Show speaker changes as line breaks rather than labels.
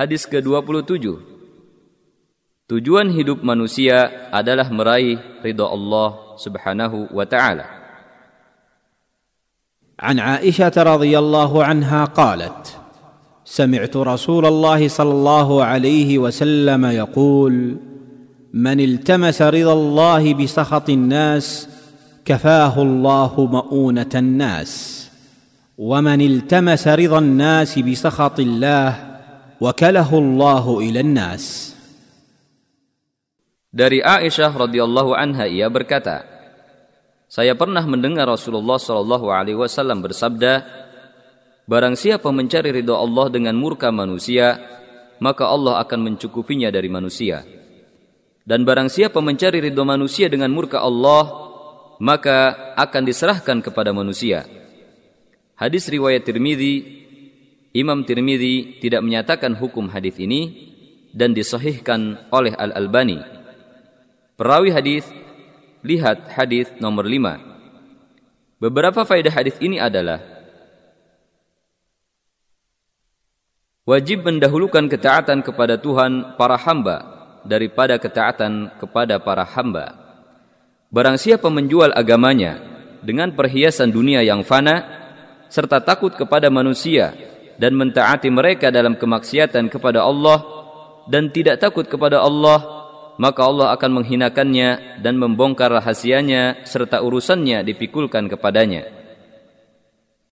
Hadis ke-27 Tujuan hidup manusia adalah meraih ridha Allah Subhanahu wa taala.
عائشه رضي الله عنها قالت سمعت رسول الله صلى الله عليه وسلم يقول من التمس رضا الله بسخط الناس كفاه الله مؤونه الناس ومن التمس رضا الناس بسخط الله وكله الله الى الناس
Dari Aisyah radhiyallahu anha ia berkata, Saya pernah mendengar Rasulullah shallallahu alaihi wasallam bersabda, Barang siapa mencari ridho Allah dengan murka manusia, maka Allah akan mencukupinya dari manusia. Dan barang siapa mencari ridho manusia dengan murka Allah, maka akan diserahkan kepada manusia. Hadis riwayat Tirmidzi, Imam Tirmidzi tidak menyatakan hukum hadis ini dan disahihkan oleh Al-Albani. Perawi hadis lihat hadis nomor 5. Beberapa faedah hadis ini adalah wajib mendahulukan ketaatan kepada Tuhan para hamba daripada ketaatan kepada para hamba. Barang siapa menjual agamanya dengan perhiasan dunia yang fana serta takut kepada manusia dan mentaati mereka dalam kemaksiatan kepada Allah dan tidak takut kepada Allah maka Allah akan menghinakannya dan membongkar rahasianya serta urusannya dipikulkan kepadanya.